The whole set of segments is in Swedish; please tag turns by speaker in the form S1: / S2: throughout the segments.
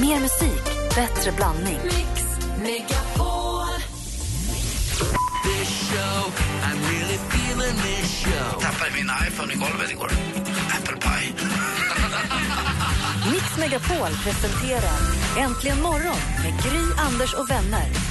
S1: Mer musik, bättre blandning.
S2: Mix Megapol.
S3: tappade min iPhone i golvet igår. Apple pie.
S1: Mix Megapol presenterar Äntligen morgon med Gry, Anders och vänner.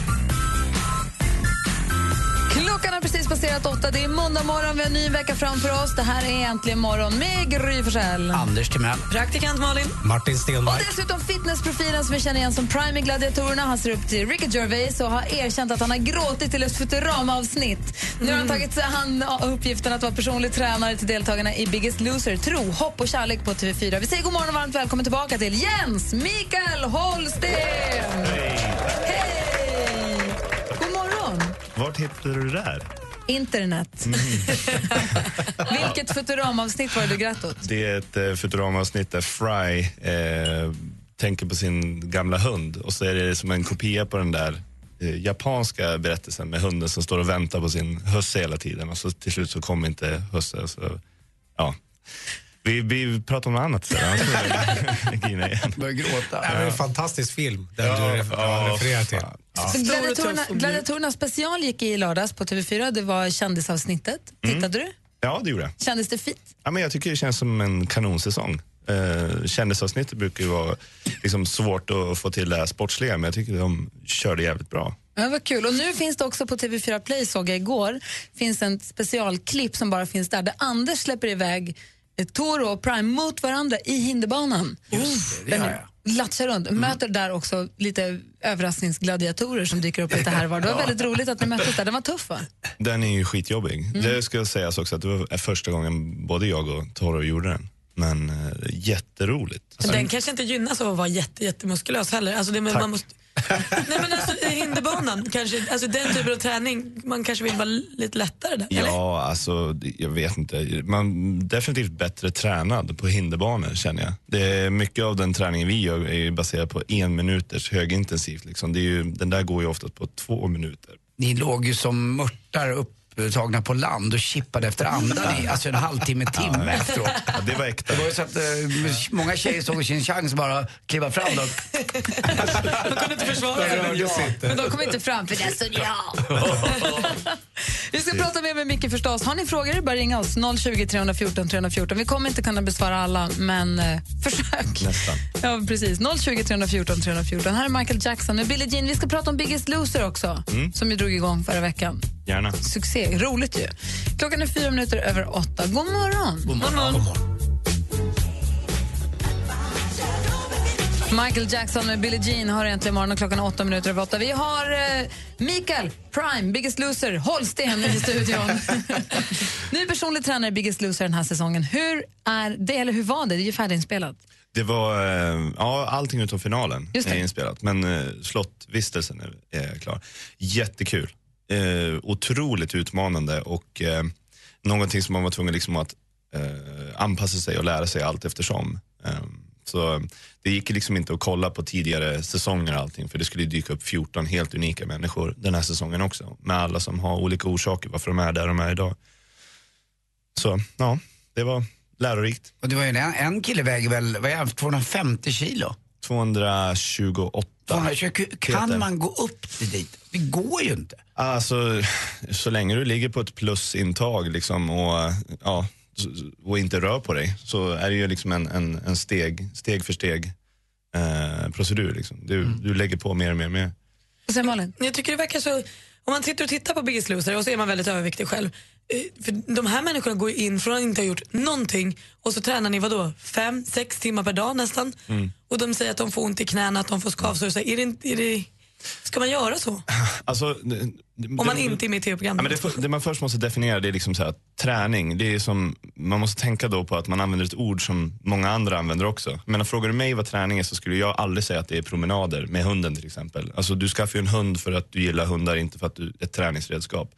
S4: Klockan har precis passerat åtta. Det är måndag morgon. Vi har en ny vecka framför oss. Det här är Äntligen morgon med Gry Forssell.
S3: Anders Timell.
S4: Praktikant Malin.
S5: Martin
S4: Och
S5: Stenmark.
S4: dessutom fitnessprofilen som vi känner igen som Prime i Gladiatorerna. Han ser upp till Ricky Gervais och har erkänt att han har gråtit till ett Futurama-avsnitt. Nu har han tagit sig an uppgiften att vara personlig tränare till deltagarna i Biggest Loser. Tro, hopp och kärlek på TV4. Vi säger god morgon och varmt välkommen tillbaka till Jens Mikael Holsten!
S6: Vart hittade du det där?
S4: Internet. Vilket Futurama-avsnitt var det du grät åt?
S6: Det är ett eh, Futurama-avsnitt där Fry eh, tänker på sin gamla hund och så är det som en kopia på den där eh, japanska berättelsen med hunden som står och väntar på sin husse hela tiden och så till slut så kommer inte husse. Så, ja. Vi, vi pratar om något annat sen. igen.
S3: Börjar gråta.
S5: Det är en fantastisk film, den
S6: Ja,
S5: du refererar till.
S6: fan. Ja.
S4: Gladiatorerna, Gladiatorerna special gick i lördags på TV4. Det var kändisavsnittet. Tittade du?
S6: ja, det gjorde jag.
S4: Kändes det fint?
S6: Ja, men jag tycker det känns som en kanonsäsong. Uh, Kändisavsnittet brukar ju vara liksom, svårt att få till det här sportsliga, men jag tycker de körde jävligt bra.
S4: Ja, vad kul. Och nu finns det också på TV4 Play, såg jag igår, finns en specialklipp som bara finns där, där Anders släpper iväg eh, Toro och Prime mot varandra i hinderbana.
S3: Just det, det.
S4: Latchar runt. Möter där också lite överraskningsgladiatorer som dyker upp lite här var. Det var väldigt roligt att ni möttes där. Den var tuff va?
S6: Den är ju skitjobbig.
S4: Mm.
S6: Det ska sägas också att det var första gången både jag och Toro gjorde den. Men uh, jätteroligt.
S7: Men den kanske inte gynnas av att vara jätte, jättemuskulös heller. Alltså det, man måste, nej men alltså i hinderbanan, kanske, alltså den typen av träning, man kanske vill vara lite lättare där. eller?
S6: Ja, alltså det- jag vet inte. Man definitivt bättre tränad på hinderbanor känner jag. Det är mycket av den träningen vi gör är ju baserad på en minuters högintensivt. Liksom. Det är ju, den där går ju oftast på två minuter.
S3: Ni låg ju som mörtar upptagna på land och chippade efter andan i alltså en halvtimme, timme efteråt.
S6: Ja, det var äkta.
S3: Det var ju så att eh, många tjejer såg sin chans bara kliva fram då.
S7: Man kunde inte försvara sig.
S4: Men de kom inte fram för det stod jag. Vi ska prata mer med Micke förstås. Har ni frågor bara att ringa oss. 020 314 314. Vi kommer inte kunna besvara alla, men eh, försök.
S6: Nästan.
S4: Ja, precis. 020 314 314. Här är Michael Jackson med Billie Jean. Vi ska prata om Biggest Loser också, som ju drog igång förra veckan.
S6: Gärna.
S4: Succé, roligt ju. Klockan är fyra minuter över åtta. God morgon! God morgon. Michael Jackson med Billie Jean har äntligen morgon och klockan är åtta minuter över åtta. Vi har eh, Mikael Prime, Biggest Loser, Holsten i studion. Ny personlig tränare i Biggest Loser den här säsongen. Hur är det, eller hur var det? Det är ju färdiginspelat.
S6: Det var, eh, ja allting utom finalen är inspelat. Men eh, slottvistelsen är, är klar. Jättekul. Eh, otroligt utmanande och eh, någonting som man var tvungen liksom att eh, anpassa sig och lära sig allt eftersom. Eh, så det gick liksom inte att kolla på tidigare säsonger och allting för det skulle dyka upp 14 helt unika människor den här säsongen också. Med alla som har olika orsaker varför de är där de är idag. Så ja, det var lärorikt.
S3: Och det var ju en, en kille väger väl, vad är det, 250 kilo?
S6: 228.
S3: 220, kan man gå upp till dit? Det går ju inte.
S6: Alltså, så länge du ligger på ett plusintag liksom och, ja, och inte rör på dig så är det ju liksom en, en, en steg, steg för steg eh, procedur. Liksom. Du, du lägger på mer och mer och mer.
S4: Säger Malin?
S7: Jag tycker det verkar så, om man sitter och tittar på Biggest Loser och så är man väldigt överviktig själv. Eh, För de här människorna går in från att inte ha gjort någonting och så tränar ni vadå, fem, sex timmar per dag nästan. Och de säger att de får ont i knäna, att de får skavsår. Så Är det, är det, ska man göra så?
S6: Alltså, det-
S7: Om man inte är med i
S6: Ja,
S7: tv-programmet?
S6: men det, det man först måste definiera det är liksom så här, träning. Det är som, man måste tänka då på att man använder ett ord som många andra använder också. Men frågar du mig vad träning är så skulle jag aldrig säga att det är promenader med hunden till exempel. Alltså du skaffar ju en hund för att du gillar hundar, inte för att du är ett träningsredskap.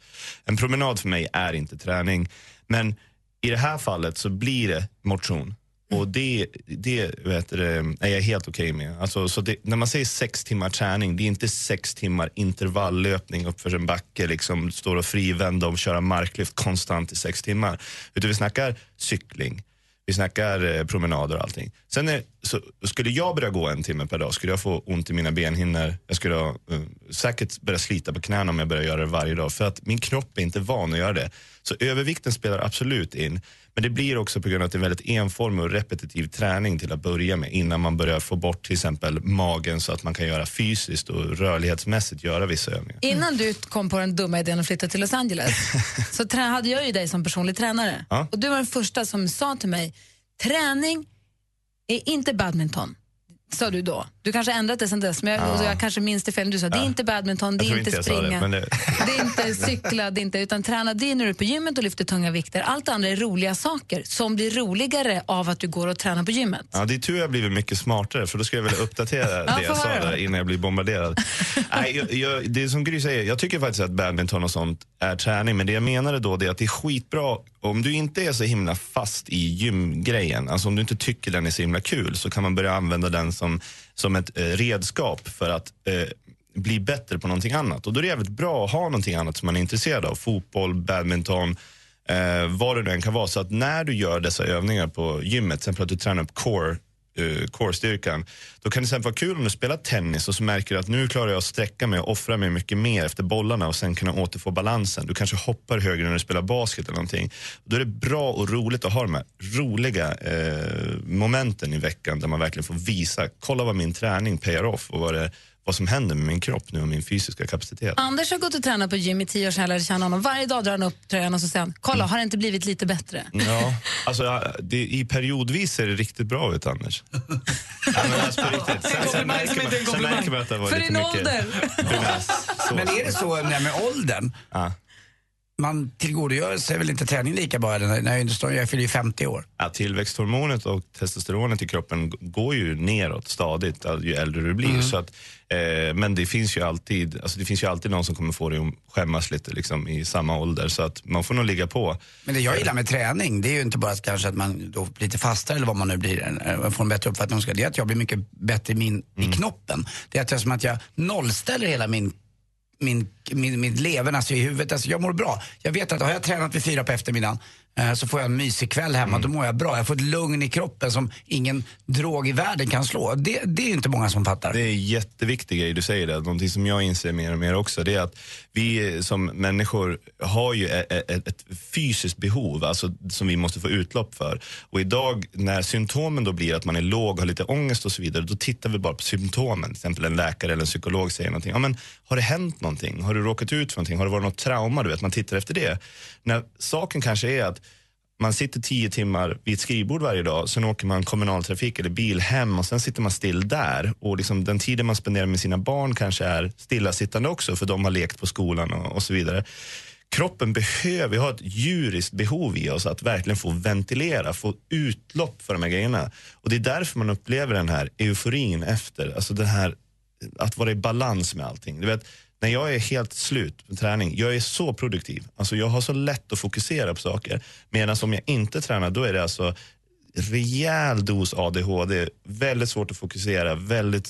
S6: En promenad för mig är inte träning. Men i det här fallet så blir det motion. Och det, det vet du, är jag helt okej med. Alltså, så det, när man säger sex timmar träning, det är inte sex timmar intervalllöpning uppför en backe, liksom, står och frivända och köra marklyft konstant i sex timmar. Utan vi snackar cykling, Vi snackar eh, promenader och allting. Sen är, så, skulle jag börja gå en timme per dag skulle jag få ont i mina benhinnor. Jag skulle ha, eh, säkert börja slita på knäna om jag börjar göra det varje dag. För att min kropp är inte van att göra det. Så övervikten spelar absolut in. Men det blir också på grund av att det är väldigt enformig och repetitiv träning till att börja med innan man börjar få bort till exempel magen så att man kan göra fysiskt och rörlighetsmässigt göra vissa övningar.
S4: Innan du kom på den dumma idén att flytta till Los Angeles så hade jag ju dig som personlig tränare.
S6: Ja.
S4: Och du var den första som sa till mig, träning är inte badminton. Sa du då. Du kanske har ändrat det sen dess, men jag, och jag kanske minns det fel. Du sa, det är inte badminton, det är inte
S6: det,
S4: springa.
S6: men det-
S4: Det är inte cykla, det är inte, utan träna det är när du är på gymmet och lyfter tunga vikter. Allt andra är roliga saker som blir roligare av att du går och tränar på gymmet.
S6: Ja, det är tur jag blivit mycket smartare för då skulle jag vilja uppdatera det jag sa där innan jag blir bombarderad. Nej, jag, jag, det är som Gry säger, jag tycker faktiskt att badminton och sånt är träning men det jag menade då det är att det är skitbra om du inte är så himla fast i gymgrejen, alltså om du inte tycker den är så himla kul så kan man börja använda den som, som ett eh, redskap för att eh, bli bättre på någonting annat. Och då är det jävligt bra att ha någonting annat som man är intresserad av. Fotboll, badminton, eh, vad det nu än kan vara. Så att när du gör dessa övningar på gymmet, till exempel att du tränar upp core, uh, core-styrkan, då kan det sen vara kul om du spelar tennis och så märker du att nu klarar jag att sträcka mig och offra mig mycket mer efter bollarna och sen kunna återfå balansen. Du kanske hoppar högre när du spelar basket eller någonting. Då är det bra och roligt att ha de här roliga uh, momenten i veckan där man verkligen får visa, kolla vad min träning payar off och vad, det, vad som händer med min kropp nu och min fysiska kapacitet.
S4: Anders har gått och tränat på gym i tio år sedan jag lärde känna honom. Varje dag drar han upp tröjan och så säger han, kolla har det inte blivit lite bättre?
S6: Ja, alltså ja, det, i periodvis ser det riktigt bra ut Anders. ja, men alltså, på riktigt. Sen, märker man, sen
S7: komplimang.
S6: märker man att det har varit
S4: För
S6: lite
S4: din
S6: mycket
S4: ålder.
S6: finess. Så.
S3: Men är det så när med åldern,
S6: Ja.
S3: man tillgodogör sig väl inte träning lika bra när, när jag, står- jag fyller ju 50 år.
S6: Ja, tillväxthormonet och testosteronet i kroppen går ju neråt stadigt ju äldre du blir. Så att, eh, men det finns, ju alltid, alltså, det finns ju alltid någon som kommer få dig att skämmas lite liksom, i samma ålder. Så att man får nog ligga på.
S3: Men det jag gillar med träning, det är ju inte bara att kanske att man då blir lite fastare eller vad man nu blir, eh, får en bättre uppfattning om sig. Det är att jag blir mycket bättre min, i knoppen. Det är att jag, som att jag nollställer hela min min, min, min leven, alltså i huvudet. Alltså jag mår bra. Jag vet att har jag tränat vid fyra på eftermiddagen så får jag en mysig kväll hemma, då mår jag bra. Jag får ett lugn i kroppen som ingen drog i världen kan slå. Det, det är ju inte många som fattar.
S6: Det är jätteviktig grej du säger det. Någonting som jag inser mer och mer också. Det är att vi eh, som människor har ju e- e- ett, ett fysiskt behov alltså, som vi måste få utlopp för. Och idag när symptomen då blir att man är låg, har lite ångest och så vidare. Då tittar vi bara på symptomen. Till exempel en läkare eller en psykolog säger någonting. Ja, men, har det hänt någonting? Har du råkat ut för någonting? Har det varit något trauma? Du vet, man tittar efter det. När saken kanske är att man sitter tio timmar vid ett skrivbord varje dag, sen åker man kommunaltrafik eller bil hem och sen sitter man still där. Och liksom den tiden man spenderar med sina barn kanske är stillasittande också för de har lekt på skolan och, och så vidare. Kroppen behöver, vi har ett djuriskt behov i oss att verkligen få ventilera, få utlopp för de här grejerna. Och det är därför man upplever den här euforin efter, alltså den här att vara i balans med allting. Du vet, när jag är helt slut med träning, jag är så produktiv. Alltså jag har så lätt att fokusera på saker. Medan om jag inte tränar, då är det alltså rejäl dos ADHD, väldigt svårt att fokusera, väldigt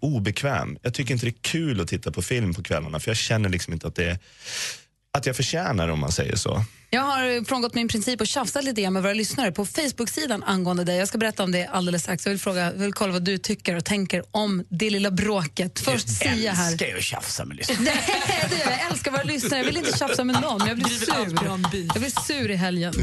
S6: obekväm. Jag tycker inte det är kul att titta på film på kvällarna för jag känner liksom inte att det är, att jag förtjänar om man säger så.
S4: Jag har frångått min princip och tjafsat lite grann med våra lyssnare på Facebook-sidan angående dig. Jag ska berätta om det alldeles strax. Jag vill, fråga, jag vill kolla vad du tycker och tänker om det lilla bråket. Först Sia här.
S3: älskar ju att tjafsa med lyssnare.
S4: Nej, det gör jag. jag älskar våra lyssnare. Jag vill inte tjafsa med någon, jag blir sur. Jag blir sur i helgen.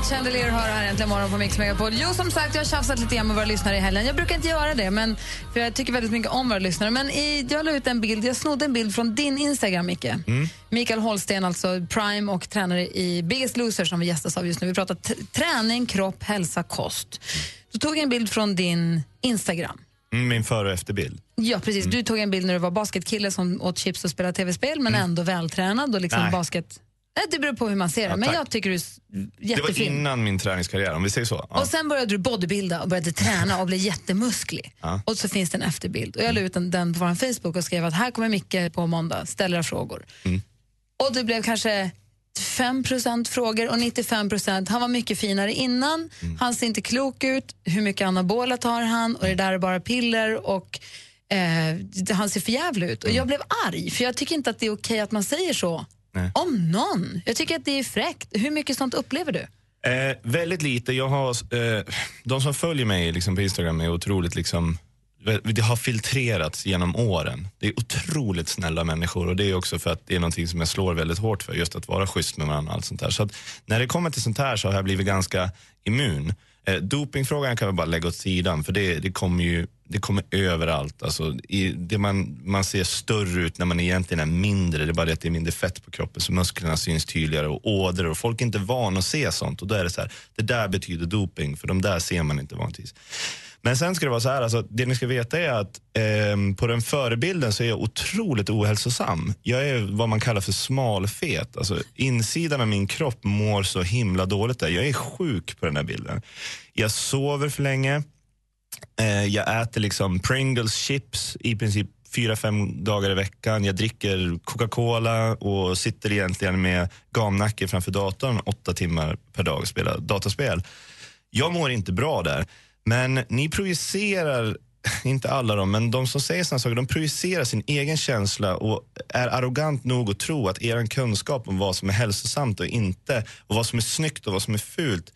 S4: Med Chandelier har här äntligen morgon på Mix Megapol. Jo, som sagt, jag har tjafsat lite grann med våra lyssnare i helgen. Jag brukar inte göra det, men, för jag tycker väldigt mycket om våra lyssnare. Men i, jag la ut en bild, jag snodde en bild från din Instagram, Micke. Mikael Holsten, alltså prime och tränare i Biggest Loser som vi gästas av just nu. Vi pratar träning, kropp, hälsa, kost. Då tog jag en bild från din Instagram.
S6: Mm, Min före och efterbild.
S4: Ja, precis. Du tog en bild när du var basketkille som åt chips och spelade tv-spel, men ändå vältränad och liksom
S6: Nej.
S4: basket... Nej, det beror på hur man ser det,
S6: Ja,
S4: men jag tycker du är s-
S6: Det var
S4: jättefin.
S6: innan min träningskarriär, om vi säger så. Ja.
S4: Och sen började du bodybuilda och började träna och blev jättemusklig.
S6: Ja.
S4: Och så finns det en efterbild. Och jag la ut den, på vår Facebook och skrev att här kommer Micke på måndag, ställer frågor.
S6: Mm.
S4: Och du blev kanske 5% frågor och 95% han var mycket finare innan, han ser inte klok ut, hur mycket anabola tar han och det där är bara piller och eh, han ser för jävlig ut. Och jag blev arg, för jag tycker inte att det är okej att man säger så
S6: Nej.
S4: om någon. Jag tycker att det är fräckt. Hur mycket sånt upplever du?
S6: Eh, väldigt lite. Jag har, eh, de som följer mig liksom, på Instagram är otroligt liksom, det har filtrerats genom åren. Det är otroligt snälla människor och det är också för att det är någonting som jag slår väldigt hårt för, just att vara schysst med varandra. Allt sånt där. Så att när det kommer till sånt här så har jag blivit ganska immun. Eh, dopingfrågan kan vi bara lägga åt sidan för det, det kommer ju det kommer överallt. Alltså, i, det man, man ser större ut när man egentligen är mindre. Det är bara det att det är mindre fett på kroppen så musklerna syns tydligare och ådror. Och folk är inte vana att se sånt. Och då är det så här, det där betyder doping för de där ser man inte vanligtvis. Men sen ska det vara så här, alltså, det ni ska veta är att eh, på den förebilden så är jag otroligt ohälsosam. Jag är vad man kallar för smalfet. Alltså, insidan av min kropp mår så himla dåligt där. Jag är sjuk på den här bilden. Jag sover för länge. Eh, jag äter liksom Pringles chips i princip fyra, fem dagar i veckan. Jag dricker Coca-Cola och sitter egentligen med gamnacke framför datorn åtta timmar per dag och spelar dataspel. Jag mår inte bra där. Men ni projicerar, inte alla de, men de som säger såna saker, de projicerar sin egen känsla och är arrogant nog att tro att er kunskap om vad som är hälsosamt och inte, och vad som är snyggt och vad som är fult,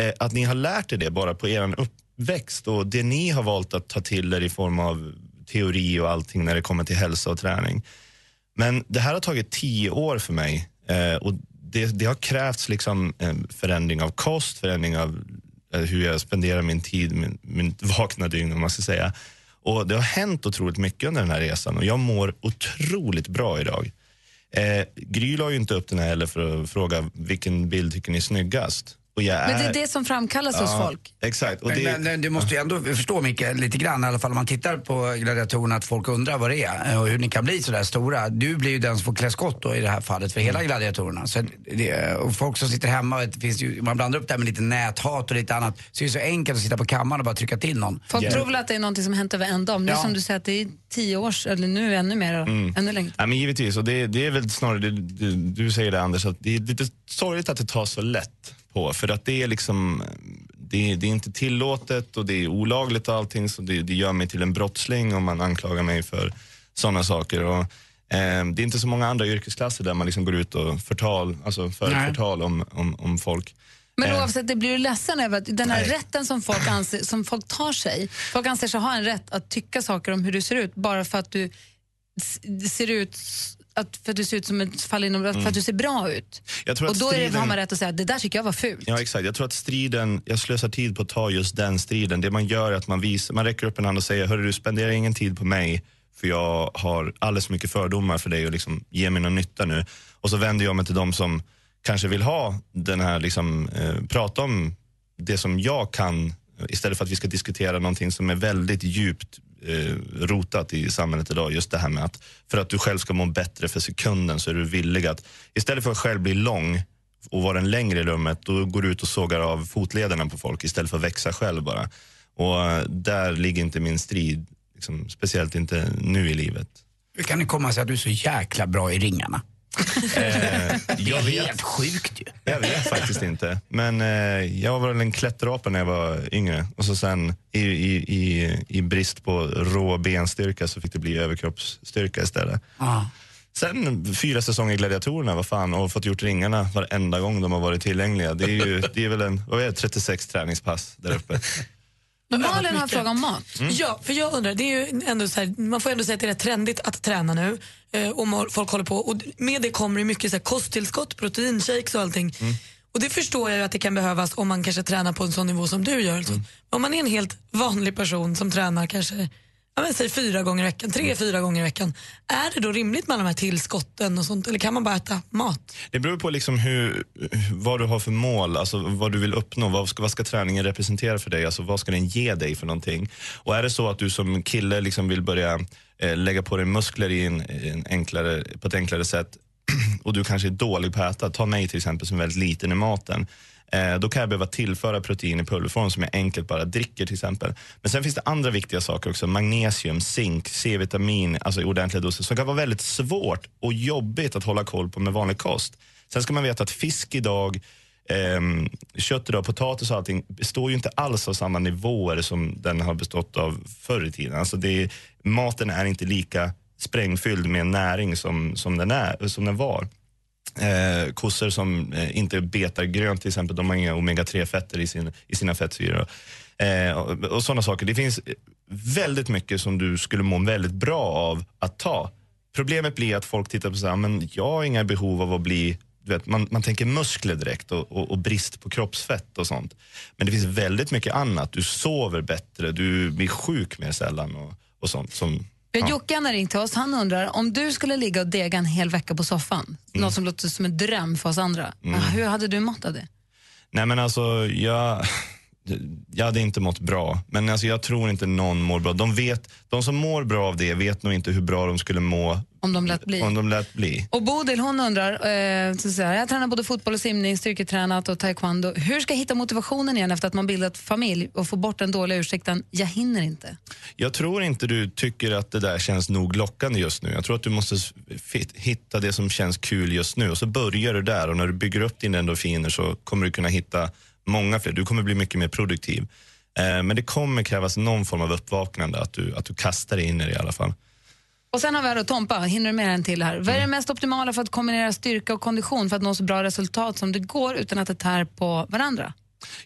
S6: eh, att ni har lärt er det bara på er uppväxt och det ni har valt att ta till er i form av teori och allting när det kommer till hälsa och träning. Men det här har tagit tio år för mig eh, och det, det har krävts liksom en förändring av kost, förändring av eh, hur jag spenderar min tid, min, min vakna dygn om man ska säga. Och det har hänt otroligt mycket under den här resan och jag mår otroligt bra idag. Eh, Gry la ju inte upp den här heller för att fråga vilken bild tycker ni är snyggast. Och jag
S4: Men det
S6: är-
S4: är det som framkallas hos folk.
S6: Exakt. Och
S3: Men,
S6: det,
S3: men, men du måste ju ändå förstå Micke, lite grann i alla fall om man tittar på gladiatorerna att folk undrar vad det är eh, och hur ni kan bli sådär stora. Du blir ju den som får klä skott då i det här fallet för hela gladiatorerna. Så det, och folk som sitter hemma, det finns ju, man blandar upp det här med lite näthat och lite annat. Så det är så enkelt att sitta på kammaren och bara trycka till någon.
S4: Folk tror väl att det är något som hänt över en dag, men det är
S3: Ja.
S4: som du säger att det är tio års, eller nu ännu mer, ännu längre.
S6: Ja, men givetvis, och det, det är väl snarare, det, det, du säger det Anders, att det är lite sorgligt att det tar så lätt på. För att det är liksom, det, det är inte tillåtet och det är olagligt och allting så det, det gör mig till en brottsling om man anklagar mig för sådana saker. Och, eh, det är inte så många andra yrkesklasser där man liksom går ut och förtal, alltså för
S3: Nej.
S6: förtal om, om, om folk.
S4: Men
S6: Eh.
S4: oavsett, det blir du ledsen över att den här
S6: Nej.
S4: rätten som folk, anser, som folk tar sig, folk anser sig ha en rätt att tycka saker om hur du ser ut bara för att du ser ut att, för att du ser ut som ett fall inom, för att du ser bra ut. Och då är det,
S6: striden-
S4: har man rätt att säga att det där tycker jag var fult.
S6: Ja, exakt. Jag tror att striden, jag slösar tid på att ta just den striden. Det man gör är att man visar, man räcker upp en hand och säger, hörru du spenderar ingen tid på mig för jag har alldeles för mycket fördomar för dig och liksom ge mig någon nytta nu. Och så vänder jag mig till de som kanske vill ha den här, liksom, eh, prata om det som jag kan istället för att vi ska diskutera någonting som är väldigt djupt eh, rotat i samhället idag. Just det här med att för att du själv ska må bättre för sekunden så är du villig att istället för att själv bli lång och vara den längre i rummet, då går du ut och sågar av fotlederna på folk istället för att växa själv bara. Och eh, där ligger inte min strid, liksom, speciellt inte nu i livet.
S3: Hur kan det komma sig att du är så jäkla bra i ringarna?
S6: Eh,
S3: Det
S6: jag
S3: är
S6: vet,
S3: helt sjukt ju.
S6: jag vet faktiskt inte. Men eh, jag var väl en klätterapa när jag var yngre. Och så sen i, i, i, i brist på rå benstyrka så fick det bli överkroppsstyrka istället.
S3: Ja.
S6: Sen fyra säsonger i Gladiatorerna, vad fan, och fått gjort ringarna varenda gång de har varit tillgängliga. Det är ju det är väl en, vad är det, 36 träningspass där uppe.
S4: Malin har fråga om mat.
S7: Ja, för jag undrar, det är ju ändå så här, man får ändå säga att det är trendigt att träna nu och må- folk håller på och med det kommer det mycket så här, kosttillskott, proteinshakes och allting. Och det förstår jag att det kan behövas om man kanske tränar på en sån nivå som du gör. Så Om man är en helt vanlig person som tränar kanske ja, men, säg fyra gånger i veckan, tre, fyra gånger i veckan. Är det då rimligt med de här tillskotten och sånt eller kan man bara äta mat?
S6: Det beror på liksom hur, vad du har för mål, alltså vad du vill uppnå. Vad ska, vad ska träningen representera för dig? Alltså vad ska den ge dig för någonting? Och är det så att du som kille liksom vill börja eh, Eh, lägga på dig muskler i en, en enklare, på ett enklare sätt och du kanske är dålig på att äta, ta mig till exempel som är väldigt liten i maten. Eh, då kan jag behöva tillföra protein i pulverform som jag enkelt bara dricker till exempel. Men sen finns det andra viktiga saker också. Magnesium, zink, C-vitamin, alltså i ordentliga doser som kan vara väldigt svårt och jobbigt att hålla koll på med vanlig kost. Sen ska man veta att fisk idag, eh, kött och potatis och allting består ju inte alls av samma nivåer som den har bestått av förr i tiden. Alltså det är, maten är inte lika sprängfylld med näring som, som, den, är, som den var. Eh, kossor som eh, inte betar grönt till exempel, de har inga omega-3-fetter i, sin, i sina fettsyror. Eh, och, och sådana saker. Det finns väldigt mycket som du skulle må väldigt bra av att ta. Problemet blir att folk tittar på så här, men jag har inga behov av att bli vet, man, man tänker muskler direkt och, och, och brist på kroppsfett och sånt. Men det finns väldigt mycket annat. Du sover bättre, du blir sjuk mer sällan och, och sånt. Som,
S4: Ja. Jocke han har ringt till oss. Han undrar om du skulle ligga och dega en hel vecka på soffan, något som låter som en dröm för oss andra. Hur hade du mått av det?
S6: Nej men alltså, jag, jag hade inte mått bra. Men alltså, jag tror inte någon mår bra. De, vet, de som mår bra av det vet nog inte hur bra de skulle må
S4: Om de lät bli?
S6: om de lät bli.
S4: Och Bodil hon undrar, eh, så säger, jag tränar både fotboll och simning, styrketränat och taekwondo. Hur ska jag hitta motivationen igen efter att man bildat familj och få bort den dåliga ursäkten, jag hinner inte?
S6: Jag tror inte du tycker att det där känns nog lockande just nu. Jag tror att du måste hitta det som känns kul just nu och så börjar du där och när du bygger upp dina endorfiner så kommer du kunna hitta många fler. Du kommer bli mycket mer produktiv. Eh, men det kommer krävas någon form av uppvaknande, att du, att du kastar dig in i det i alla fall.
S4: Och sen har vi här då Tompa, hinner du med en till här. Vad är
S6: Mm.
S4: det mest optimala för att kombinera styrka och kondition för att nå så bra resultat som det går utan att det tär på varandra?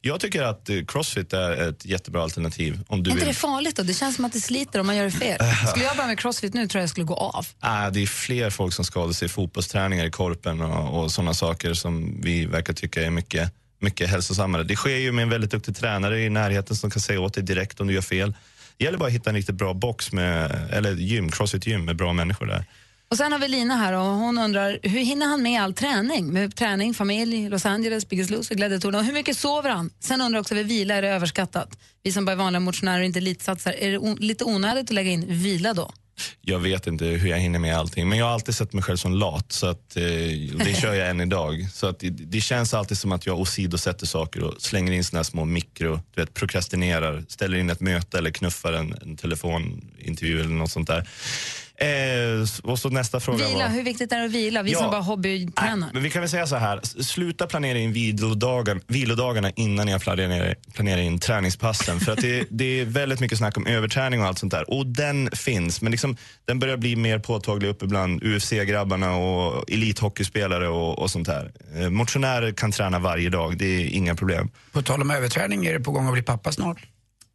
S6: Jag tycker att eh, crossfit är ett jättebra alternativ om du
S4: är inte
S6: vill.
S4: det farligt då? Det känns som att det sliter om man gör det fel. Skulle jag börja med crossfit nu tror jag jag skulle gå av.
S6: Ah, det är fler folk som skadar sig i fotbollsträningar i korpen och, och sådana saker som vi verkar tycka är mycket, mycket hälsosammare. Det sker ju med en väldigt duktig tränare i närheten som kan säga åt dig direkt om du gör fel. Det gäller bara att hitta en riktigt bra box, med, eller gym, crossfit-gym med bra människor där.
S4: Och sen har vi Lina här och hon undrar hur hinner han med all träning? Med träning, familj, Los Angeles, Biggest Loser, gladiatorerna. Och hur mycket sover han? Sen undrar också vi vila, är det överskattat? Vi som bara är vanliga motionärer och inte elitsatsar, är det lite onödigt att lägga in vila då?
S6: Jag vet inte hur jag hinner med allting, men jag har alltid sett mig själv som lat. Så att, eh, det kör jag än idag. Så att det, det känns alltid som att jag åsidosätter saker och slänger in såna här små mikro, du vet, prokrastinerar, ställer in ett möte eller knuffar en, en telefonintervju eller något sånt där. Eh, och så nästa fråga
S4: Vila,
S6: var...
S4: hur viktigt är det att vila? Vi
S6: Ja.
S4: som bara hobbytränar.
S6: men vi kan väl säga så här, sluta planera in vilodagar, vilodagarna innan jag planerar, planerar in träningspassen. För att det, det är väldigt mycket snack om överträning och allt sånt där. Och den finns, men liksom, den börjar bli mer påtaglig uppe bland UFC-grabbarna och elithockeyspelare och, och sånt där. Eh, motionärer kan träna varje dag, det är inga problem.
S3: På tal om överträning, är det på gång att bli pappa snart?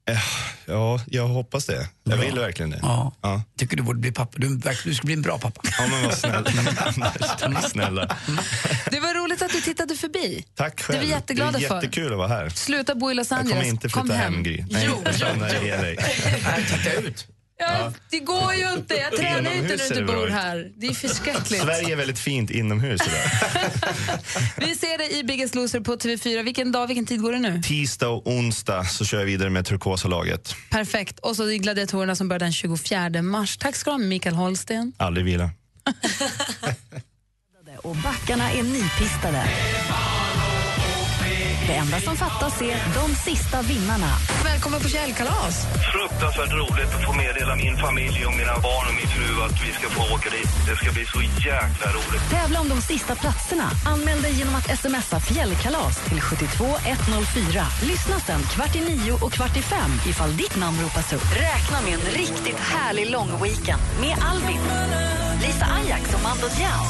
S6: Eh, ja, jag hoppas det. Jag vill verkligen det.
S3: Ja.
S6: Ja.
S3: Tycker du borde bli pappa. Du, du skulle bli en bra pappa.
S6: Ja, men vad snäll. snälla.
S4: Det var roligt att du tittade förbi.
S6: Tack själv.
S4: Det är vi jätteglada
S6: det är
S4: för.
S6: jättekul att vara här.
S4: Sluta bo i Los
S6: Jag
S4: Angeles.
S6: kommer inte
S4: Kom
S6: flytta hem, Gry. Nej,
S4: Jo,
S6: jag
S4: jo,
S6: LA.
S3: Nej, titta ut.
S4: Ja, det går ju inte. Jag tränar ju inte när du
S6: det
S4: inte
S6: bra
S4: bor här. Det är förskräckligt.
S6: Sverige är väldigt fint inomhus idag.
S4: Vi ser dig i Biggest Loser på TV4. Vilken dag, vilken tid går det nu?
S6: Tisdag och onsdag så kör jag vidare med turkosa laget.
S4: Perfekt. Och så Gladiatorerna som börjar den 24 mars. Tack ska du ha, Mikael Holsten.
S6: Aldrig vila.
S1: Och backarna är nypistade. Det enda som fattas är de sista vinnarna.
S4: Välkommen på fjällkalas.
S8: fruktansvärt roligt att få meddela min familj och mina barn och min fru att vi ska få åka dit. Det ska bli så jäkla roligt.
S1: Tävla om de sista platserna. Anmäl dig genom att smsa fjällkalas till 72104. Lyssna sen kvart i nio och kvart i fem ifall ditt namn ropas upp. Räkna med en riktigt härlig lång weekend med Albin, Lisa Ajax och Mando Diao.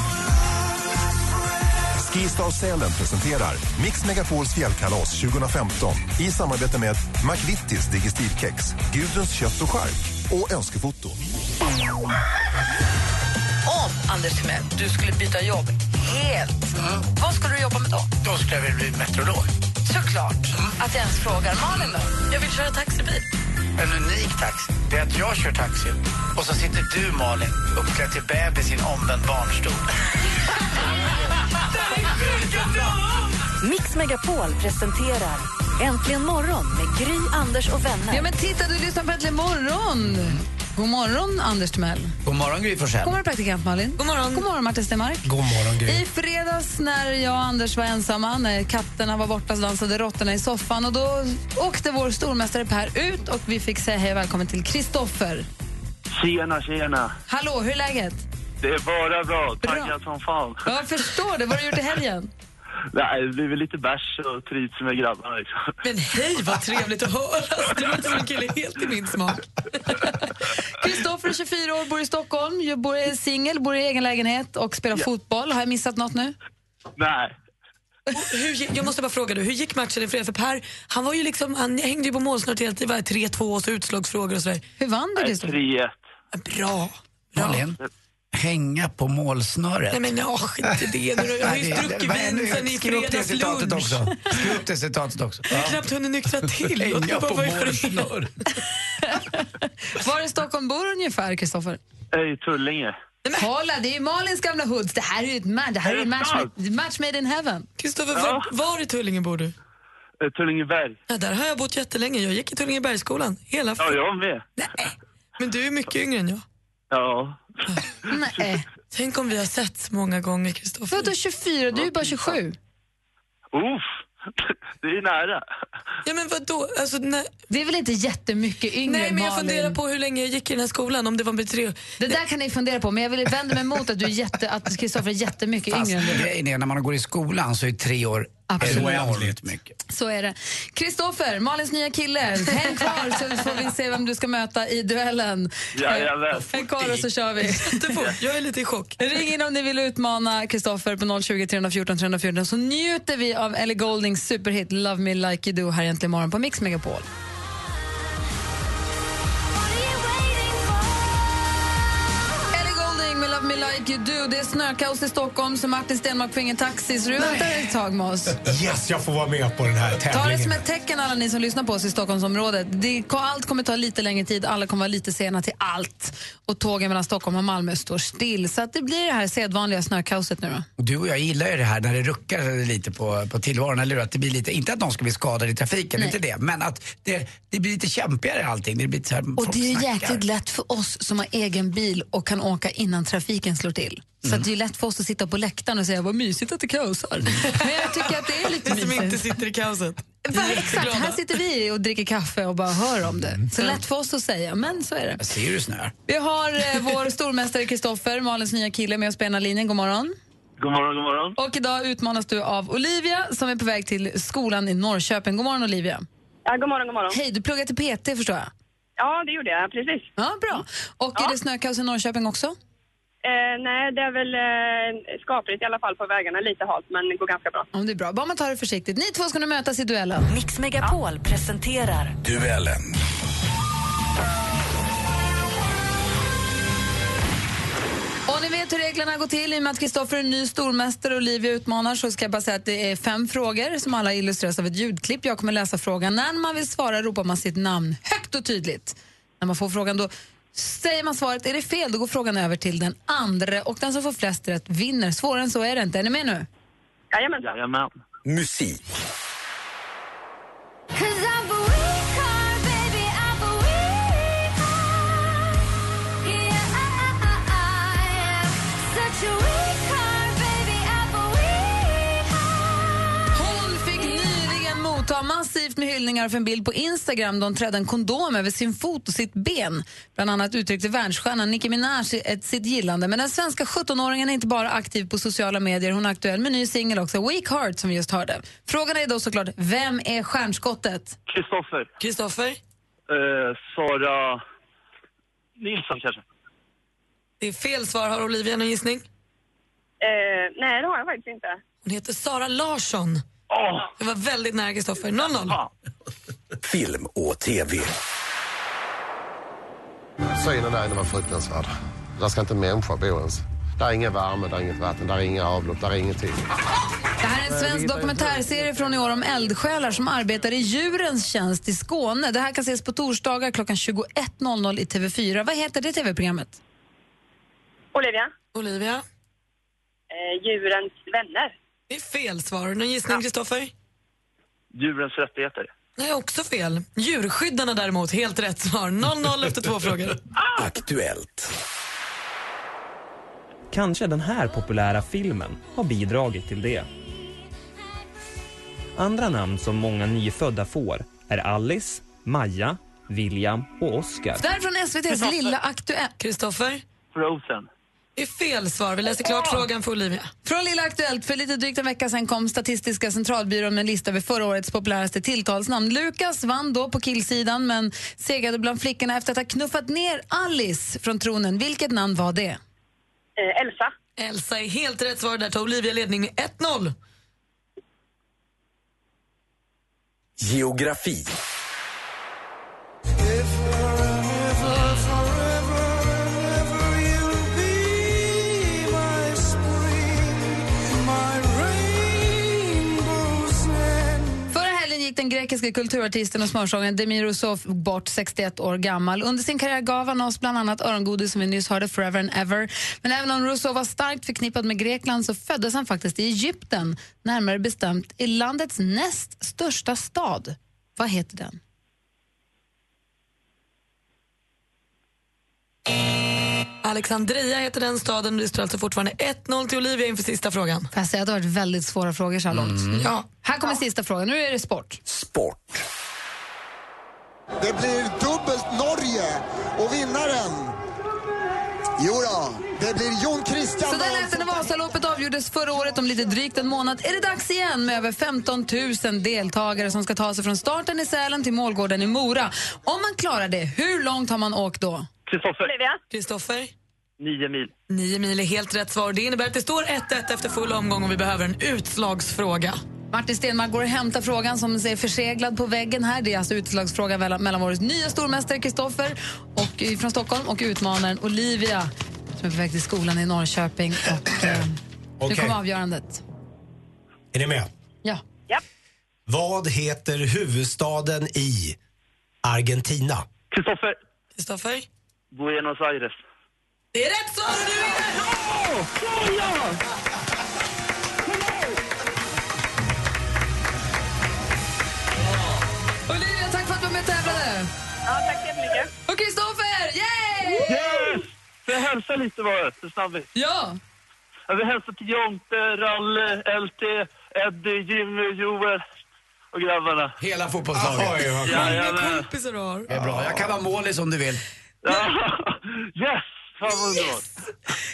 S9: Skistar Sälen presenterar Mix Megapols fjällkalas 2015 i samarbete med McVittys Digestivkex, Gudruns kött och chark och Önskefoto.
S4: Om, Anders Timell, du skulle byta jobb helt, vad skulle du jobba med då?
S3: Då skulle jag vilja bli meteorolog.
S4: Såklart. Att jag ens frågar. Malin då?
S7: Jag vill köra taxibil.
S3: En unik taxi, det är att jag kör taxi och så sitter du, Malin, uppklädd till bebis i en omvänd barnstol.
S1: Mix Megapol presenterar Äntligen morgon med Gry, Anders och vänner.
S4: Ja, men titta, du lyssnar på Äntligen morgon. God morgon, Anders Timell.
S3: God morgon, Gry Forssell.
S4: God morgon, praktikant Malin.
S7: God morgon.
S4: God morgon, Martin Stenmark.
S5: God morgon, Gry.
S4: I fredags när jag och Anders var ensamma, när katterna var borta så dansade råttorna i soffan och då åkte vår stormästare Per ut och vi fick säga hej och välkommen till Kristoffer.
S8: Tjena, tjena.
S4: Hallå, hur är läget?
S8: Det är bara bra. Taggad som fan.
S4: Ja, Jag förstår det. Vad har du gjort i helgen?
S8: Nej, det blir väl lite bärs och trivs med grabbarna liksom.
S7: Men hej vad trevligt att höra. Det låter som en kille helt i min smak.
S4: Kristoffer är 24 år, bor i Stockholm, jag bor är singel, bor i egen lägenhet och spelar fotboll. Har jag missat något nu?
S8: Nej.
S7: Hur, jag måste bara fråga, du, hur gick matchen i fredags? För Per, han, var ju liksom, han hängde ju på målsnöret hela tiden. Det var 3-2 och så utslagsfrågor och sådär.
S4: Hur vann du, Kristoffer?
S8: 3-1.
S7: Bra. bra.
S3: Malin, hänga på målsnöret.
S7: Nej men ja, skit i det nu. Jag har ju druckit vin sen i fredags lunch.
S3: också. Skriv upp det citatet också.
S7: Jag har knappt hunnit nyktra till.
S3: Hänga på målsnöret.
S4: Var i Stockholm bor ungefär, Kristoffer?
S8: I Tullinge.
S4: Kolla, det är ju Malins gamla hoods. Det här är ju ett ma- det här är
S8: Är
S4: match, made, match made in heaven.
S7: Kristoffer,
S8: Ja.
S7: var, var i Tullinge bor du?
S8: Eh, Tullingeberg.
S7: Ja, där har jag bott jättelänge. Jag gick i Tullingebergsskolan. Hela
S8: Ja, jag med.
S7: Nej, men du är mycket yngre än jag.
S8: Ja.
S4: Nej.
S7: Tänk om vi har setts många gånger, Kristoffer.
S4: Vadå 24? Du är bara 27.
S8: Uff. Det är ju nära.
S7: Ja, men vadå? Alltså, nej,
S4: Det är väl inte jättemycket yngre
S7: nej, men jag
S4: Malin?
S7: funderar på hur länge jag gick i den här skolan. Om det var med tre...
S4: Det där kan ni fundera på, men jag vill vända mig emot att du är jätte, att Kristoffer är jättemycket
S3: Fast
S4: yngre än du.
S3: grejen är, när man går i skolan så är tre år
S4: Absolut.
S3: mycket.
S4: Så är det. Kristoffer, Malins nya kille, häng kvar så får vi se vem du ska möta i duellen.
S8: Jajamän.
S4: Häng kvar och så kör vi.
S7: Jag är lite i chock.
S4: Ring in om ni vill utmana Kristoffer på 020 314 314 så njuter vi av Ellie Goldings superhit Love Me Like You Do här egentligen imorgon på Mix Megapol. Like You Do. Det är snökaos i Stockholm så Martin Stenmarck får ingen taxi så du väntar ett tag med oss.
S5: Yes, jag får vara med på den här
S4: Ta det
S5: tävlingen.
S4: som ett tecken alla ni som lyssnar på oss i Stockholmsområdet. Det, allt kommer ta lite längre tid, alla kommer vara lite sena till allt. Och tågen mellan Stockholm och Malmö står still. Så att det blir det här sedvanliga snökaoset nu då.
S3: Du och jag gillar ju det här när det ruckar lite på, på tillvaron, eller? Att det blir lite, inte att någon ska bli skadad i trafiken,
S4: Nej.
S3: inte det, men att det, det blir lite kämpigare allting. Det blir så här,
S4: Och det är
S3: snackar.
S4: jäkligt lätt för oss som har egen bil och kan åka innan trafiken slår till. Så att det är lätt för oss att sitta på läktaren och säga vad mysigt att det kaosar. Men jag tycker att det är lite
S7: Vi som inte
S4: mysigt.
S7: sitter i kaoset.
S4: Exakt, här sitter vi och dricker kaffe och bara hör om det. Så lätt för oss att säga, men så är det.
S3: Jag ser det snöar.
S4: Vi har eh, vår stormästare Kristoffer, Malins nya kille, med oss på ena linjen. God morgon.
S8: God morgon, god morgon.
S4: Och idag utmanas du av Olivia som är på väg till skolan i Norrköping. God morgon Olivia.
S10: Ja, god morgon, god morgon.
S4: Hej, du pluggar till PT förstår jag.
S10: Ja, det gjorde jag, precis.
S4: Ja, bra. Och är det snökaos i Norrköping också?
S10: Eh, nej, det är väl eh, skapligt i alla fall på vägarna. Lite halt, men det går ganska bra.
S4: Om det är bra. Bara man tar det försiktigt. Ni två ska nu mötas i duellen.
S1: Mix Megapol presenterar
S9: Duellen.
S4: Och ni vet hur reglerna går till. I och med att Kristoffer är ny stormästare och Olivia utmanar så ska jag bara säga att det är fem frågor som alla illustreras av ett ljudklipp. Jag kommer läsa frågan. När man vill svara ropar man sitt namn högt och tydligt. När man får frågan då säger man svaret. Är det fel då går frågan över till den andra och den som får flest rätt vinner. Svårare än så är det inte. Är ni med nu?
S10: Jajamensan.
S8: Jajamän.
S9: Musik.
S4: Hyllningar för en bild på Instagram då hon trädde en kondom över sin fot och sitt ben. Bland annat uttryckte världsstjärnan Nicki Minaj ett, sitt gillande. Men den svenska 17-åringen är inte bara aktiv på sociala medier, hon är aktuell med ny singel också, Weak Heart som vi just hörde. Frågan är då såklart, vem är stjärnskottet?
S8: Kristoffer.
S7: Kristoffer,
S8: Eh, Sara Nilsson kanske?
S7: det är fel svar. Har Olivia någon gissning?
S10: Eh, nej, det har jag faktiskt inte.
S7: Hon heter Sara Larsson.
S8: Åh!
S7: Det var väldigt nära Kristoffer. 0-0.
S8: fan.
S9: Film och TV.
S11: Synen där inne var fruktansvärd. Där ska inte en människa bo ens. Där är ingen värme, där är inget vatten, där är inga avlopp, där är ingenting.
S4: Det här är en svensk dokumentärserie från i år om eldsjälar som arbetar i djurens tjänst i Skåne. Det här kan ses på torsdagar klockan 21.00 i TV4. Vad heter det tv-programmet?
S10: Olivia,
S7: Olivia,
S10: eh, djurens vänner.
S7: Det är fel svar. Någon gissning Kristoffer?
S8: Djurens rättigheter.
S7: Nej, också fel. Djurskyddarna däremot, helt rätt svar. 0-0 efter två frågor.
S9: Aktuellt.
S12: Kanske den här populära filmen har bidragit till det. Andra namn som många nyfödda får är Alice, Maja, William och Oscar.
S4: Där från SVTs lilla Aktuellt.
S7: Kristoffer,
S8: Frozen.
S7: Det är fel svar. Vi läser klart frågan för Olivia.
S4: Från Lilla Aktuellt. För lite drygt en vecka sedan kom Statistiska centralbyrån med en lista över förra årets populäraste tilltalsnamn. Lukas vann då på killsidan men segrade bland flickorna efter att ha knuffat ner Alice från tronen. Vilket namn var det?
S10: Eh, Elsa.
S7: Elsa är helt rätt svar. Där tar Olivia ledning med 1-0.
S13: Geografi.
S4: Gick den grekiska kulturartisten och smörsångaren Demir Rousseau bort 61 år gammal. Under sin karriär gav han oss bland annat örongodis som vi nyss hörde, Forever and Ever. Men även om Rousseau var starkt förknippad med Grekland så föddes han faktiskt i Egypten, närmare bestämt i landets näst största stad. Vad heter den?
S7: Alexandria heter den staden. Det står alltså fortfarande 1-0 till Olivia inför sista frågan.
S4: Får jag säga att det har varit väldigt svåra frågor så här långt?
S7: Mm. Ja.
S4: Här kommer sista frågan. Nu är det sport.
S13: Sport.
S14: Det blir dubbelt Norge och vinnaren Jo då, det blir Jon Christian
S4: Så där lät det när Vasaloppet avgjordes förra året om lite drygt en månad. Är det dags igen med över 15 000 deltagare som ska ta sig från starten i Sälen till målgården i Mora. Om man klarar det, hur långt har man åkt då?
S8: Kristoffer.
S7: Kristoffer?
S8: Nio mil.
S7: Nio mil är helt rätt svar. Det innebär att det står 1-1 efter full omgång och vi behöver en utslagsfråga.
S4: Martin Stenmark går och hämtar frågan som är förseglad på väggen här. Det är alltså utslagsfrågan mellan, vår nya stormästare Kristoffer och, eh, från Stockholm och utmanaren Olivia som är på väg till skolan i Norrköping. Och, eh, Nu kommer avgörandet.
S5: Är ni med?
S4: Ja.
S5: Vad heter huvudstaden i Argentina?
S8: Kristoffer.
S7: Kristoffer?
S8: Buenos Aires.
S7: Det är rätt svar! Du vinner!
S4: Olivia, tack för att du var med och tävlade.
S10: Ja, tack så jättemycket.
S4: Och Kristoffer, yay!
S8: Yes! Får jag hälsa lite bara, så snabbigt?
S4: Ja.
S8: Jag vill hälsa till Jonte, Ralle, LT, Eddie, Jimmy, Joel och grabbarna.
S3: Hela fotbollslaget.
S8: Oj, vad skönt. Jajamän.
S7: kompisar du har.
S3: Det är bra. Jag kan vara målis om du vill.
S8: Yes! Fan vad underbart.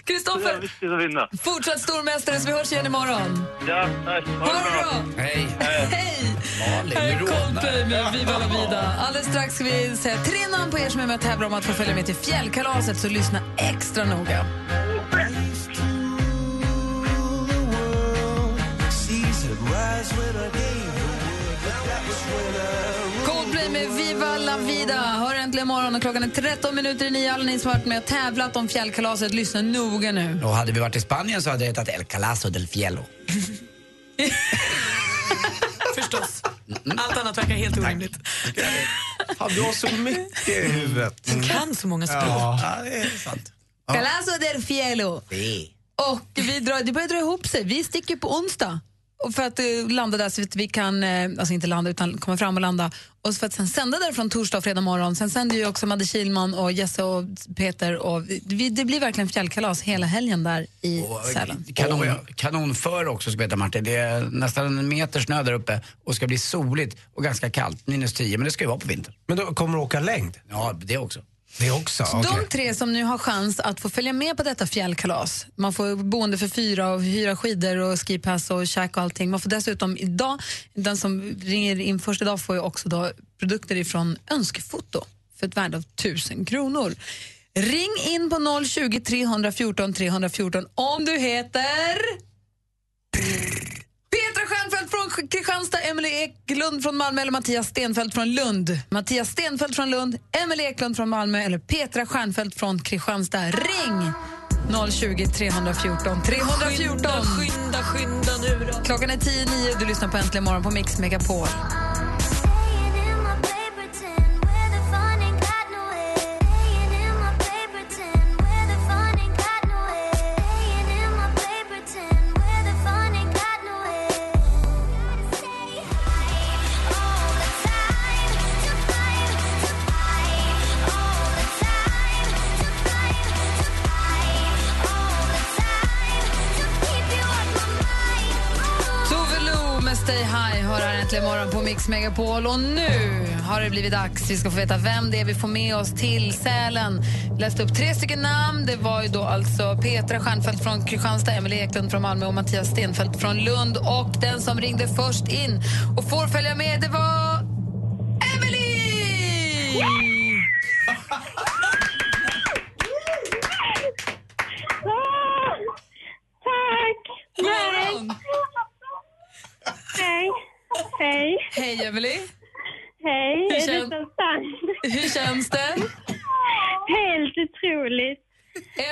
S4: Kristoffer,
S8: viktigt att vinna.
S4: fortsatt stormästare så vi hörs igen imorgon.
S8: Ja, tack. Ha
S4: det bra.
S3: Hej.
S4: Hej!
S3: Malin,
S4: Här är. Coldplay med Viva la vida. Alldeles strax ska vi säga tre namn på er som är med och tävlar om att få följa med till fjällkalaset, så lyssna extra noga. Coldplay med Viva la vida. Äntligen morgon och klockan är 13 minuter i nio. Alla ni som har varit med och tävlat om fjällkalaset, lyssna noga nu.
S3: Och hade vi varit i Spanien så hade det hetat El Calazo del Fielo.
S7: Förstås. Allt annat verkar helt orimligt.
S5: Fan, du har så mycket i huvudet.
S7: Du kan så många språk.
S3: Ja, det är sant. Ja.
S4: Calazo del Fielo.
S3: Det.
S4: Och vi drar, det börjar dra ihop sig. Vi sticker på onsdag. Och för att uh, landa där så att vi kan, eh, alltså inte landa utan komma fram och landa. Och för att sen sända därifrån torsdag och fredag morgon. Sen sänder ju också Madde Kilman och Jesse och Peter. Och vi, det blir verkligen fjällkalas hela helgen där i Sälen.
S3: Kanon, kanonför också ska veta Martin. Det är nästan en meter snö där uppe och ska bli soligt och ganska kallt. Minus 10, men det ska ju vara på vintern.
S5: Men då kommer du åka längd?
S3: Ja, det också.
S5: Det också?
S4: Så
S5: Okej.
S4: De tre som nu har chans att få följa med på detta fjällkalas, man får boende för fyra och hyra skidor och skipass och käk och allting. Man får dessutom idag, den som ringer in först idag får ju också då produkter ifrån Önskefoto för ett värde av 1000 kronor. Ring in på 020 314 314 om du heter... Petra Stjernfeldt från Kristianstad, Emily Eklund från Malmö eller Mattias Stenfeldt från Lund. Mattias Stenfeldt från Lund, Emily Eklund från Malmö eller Petra Stjernfeldt från Kristianstad. Ring 020 314 314.
S7: Skynda, skynda, skynda nu då.
S4: Klockan är 10.09 du lyssnar på Äntligen morgon på Mix Megapol. Megapol. Och nu har det blivit dags. Vi ska få veta vem det är vi får med oss till Sälen. Jag läste upp tre stycken namn. Det var ju då alltså Petra Stjernfeldt från Kristianstad, Emelie Eklund från Malmö och Mattias Stenfeldt från Lund. Och den som ringde först in och får följa med, det var känns
S2: det? Helt otroligt.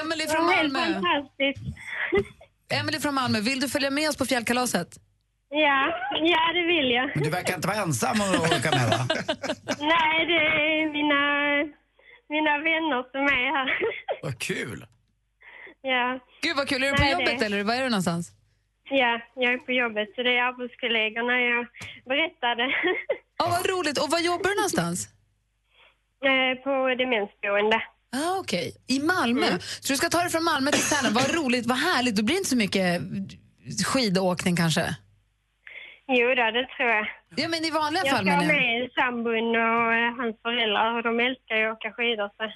S4: Emelie från
S2: var helt
S4: Malmö.
S2: fantastiskt.
S4: Emelie från Malmö, vill du följa med oss på fjällkalaset?
S2: Ja, ja det vill jag.
S3: Men du verkar inte vara ensam och åka med va?
S2: Nej, det är mina, mina vänner som är här.
S3: Vad kul!
S2: Ja.
S4: Gud vad kul, är du på
S2: Nej,
S4: jobbet
S2: det-
S4: eller var är du någonstans?
S2: Ja, jag är på jobbet så det är arbetskollegorna jag berättade.
S4: Ja, vad roligt. Och var jobbar du någonstans?
S2: Eh, på demensboende.
S4: Ah, Okej, i Malmö. Så du ska ta dig från Malmö till Sälen. Vad roligt, vad härligt. Då blir det inte så mycket skidåkning kanske?
S2: Jo då, det tror jag.
S4: Ja, men i vanliga
S2: jag
S4: fall
S2: ska
S4: menar jag.
S2: med sambon och hans föräldrar och de älskar ju att åka skidor. Så.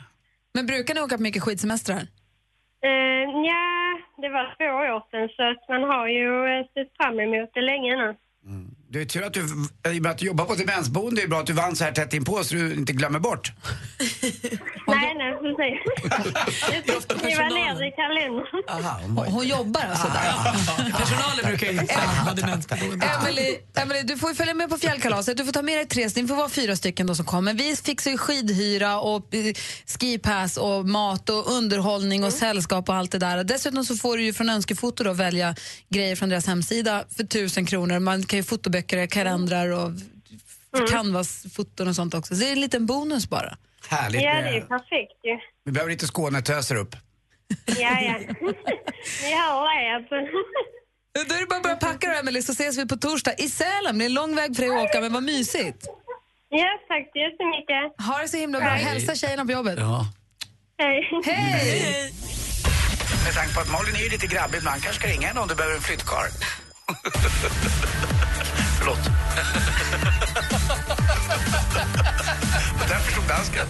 S4: Men brukar ni åka på mycket skidsemestrar?
S2: Eh, ja, det var två år sedan så att man har ju sett fram emot det länge nu.
S3: Det är tur att du, i och med att du jobbar på demensboende, det är bra att du vann så här tätt inpå så du inte glömmer bort.
S2: Nej, nej, precis. Skriva ner det i kalendern.
S3: Aha,
S4: Hon, hon jobbar alltså där.
S7: Personalen brukar ju vara demensboende.
S4: Emily, Emily, du får ju följa med på fjällkalaset. Du får ta med dig tre, det får vara fyra stycken då som kommer. Vi fixar ju skidhyra och eh, skipass och mat och underhållning och sällskap och allt det där. Dessutom så får du ju från Önskefoto då välja grejer från deras hemsida för tusen kronor. Man kan ju fotoböcker, kalendrar och canvas-foton och sånt också. Så det är en liten bonus bara.
S3: Härligt
S2: Ja, det är perfekt ju.
S3: Vi behöver lite Skånetöser upp.
S2: Ja, ja. Ni hör det alltså.
S4: Då är det bara att börja packa då, Emily, så ses vi på torsdag i Sälen. Det är en lång väg för dig att åka, men vad mysigt.
S2: Ja, tack så jättemycket.
S4: Ha det så himla bra.
S2: Hej.
S4: Hälsa tjejerna på jobbet.
S3: Ja.
S2: Hej.
S4: Hej!
S3: Med tanke på att Malin är ju lite grabbig ibland, kanske ska ringa henne om du behöver en flyttkarl. Förlåt. Där förstod dansken.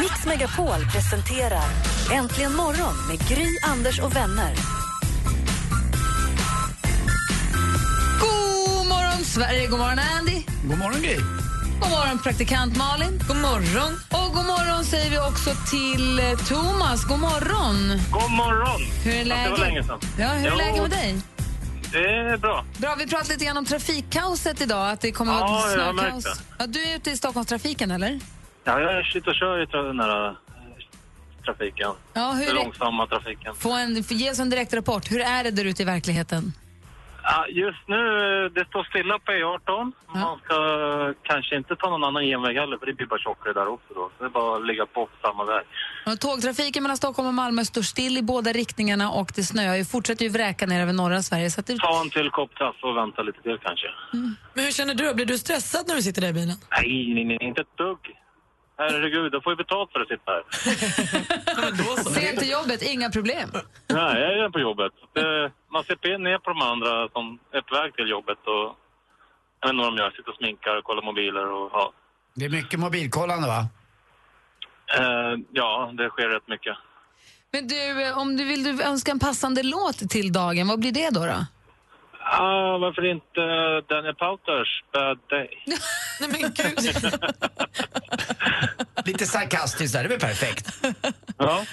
S1: Mix Megapol presenterar Äntligen morgon med Gry, Anders och vänner.
S4: God morgon, Sverige. God morgon, Andy.
S3: God morgon, Gry.
S4: God morgon, praktikant Malin. God morgon. Och god morgon säger vi också till eh, Thomas. God morgon.
S8: God morgon!
S4: Hur är läget?
S8: Det var länge sedan.
S4: Ja, hur är läget med dig?
S8: Det är bra.
S4: Bra, vi pratade lite grann om trafikkaoset idag. Att det kommer
S8: Ja,
S4: att vara snökaos. Ja, du är ute i Stockholmstrafiken, eller?
S8: Ja, jag ute och kör i den här eh, trafiken.
S4: Ja, hur
S8: Den långsamma trafiken.
S4: Få en, ge oss en direkt rapport. Hur är det där ute i verkligheten?
S8: Ja, just nu, det står stilla på E18. Man ska eh, kanske inte ta någon annan genväg heller, för det blir bara tjockare där också då. Så det är bara att ligga på samma väg.
S4: Och tågtrafiken mellan Stockholm och Malmö står still i båda riktningarna och det snöar ju, fortsätter ju vräka ner över norra Sverige. Så att det...
S8: Ta en till kopp kaffe och vänta lite till kanske.
S7: Men hur känner du? Blir du stressad när du sitter där i bilen?
S8: Nej, nej, nej, inte ett dugg. Herregud, jag får ju betalt för att sitta här.
S4: Sent till jobbet, inga problem.
S8: Nej, jag är på jobbet. Det, man ser ner på de andra som är på väg till jobbet och jag vet inte vad de gör, sitter och sminkar och kollar mobiler och ja.
S3: Det är mycket mobilkollande, va?
S8: Eh, ja, det sker rätt mycket.
S4: Men du, om du vill du önska en passande låt till dagen, vad blir det då? då?
S8: Ah, varför inte Daniel Pauters Bad Day?
S7: Nej men gud.
S3: Lite sarkastiskt där, det är väl perfekt.
S8: Ja,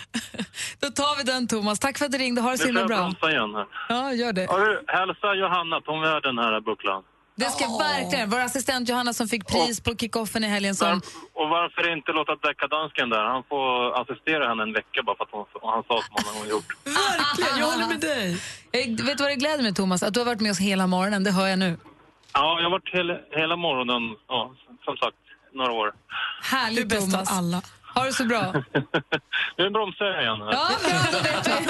S4: Då tar vi den Thomas. Tack för att du ringde, ha det
S8: nu
S4: så himla bra.
S8: bromsa igen här.
S4: Ja, gör det.
S8: Ja, du, hälsa Johanna att hon är den här bucklan.
S4: Det ska verkligen, vår assistent Johanna som fick pris på kickoffen i helgen som...
S8: Och varför inte låta Deckadansken där? Han får assistera henne en vecka bara för att hon, han sa som han har gjort.
S7: Verkligen, jag håller med dig.
S4: Jag, vet du vad det gläder mig Thomas? Att du har varit med oss hela morgonen, det hör jag nu.
S8: Ja, jag har varit hela, hela morgonen, ja, som sagt, några år.
S7: Du är
S4: Härligt
S7: av
S4: Thomas.
S7: alla.
S4: Ha det så bra.
S8: Nu bromsar jag igen.
S4: Ja, bra, vet vi.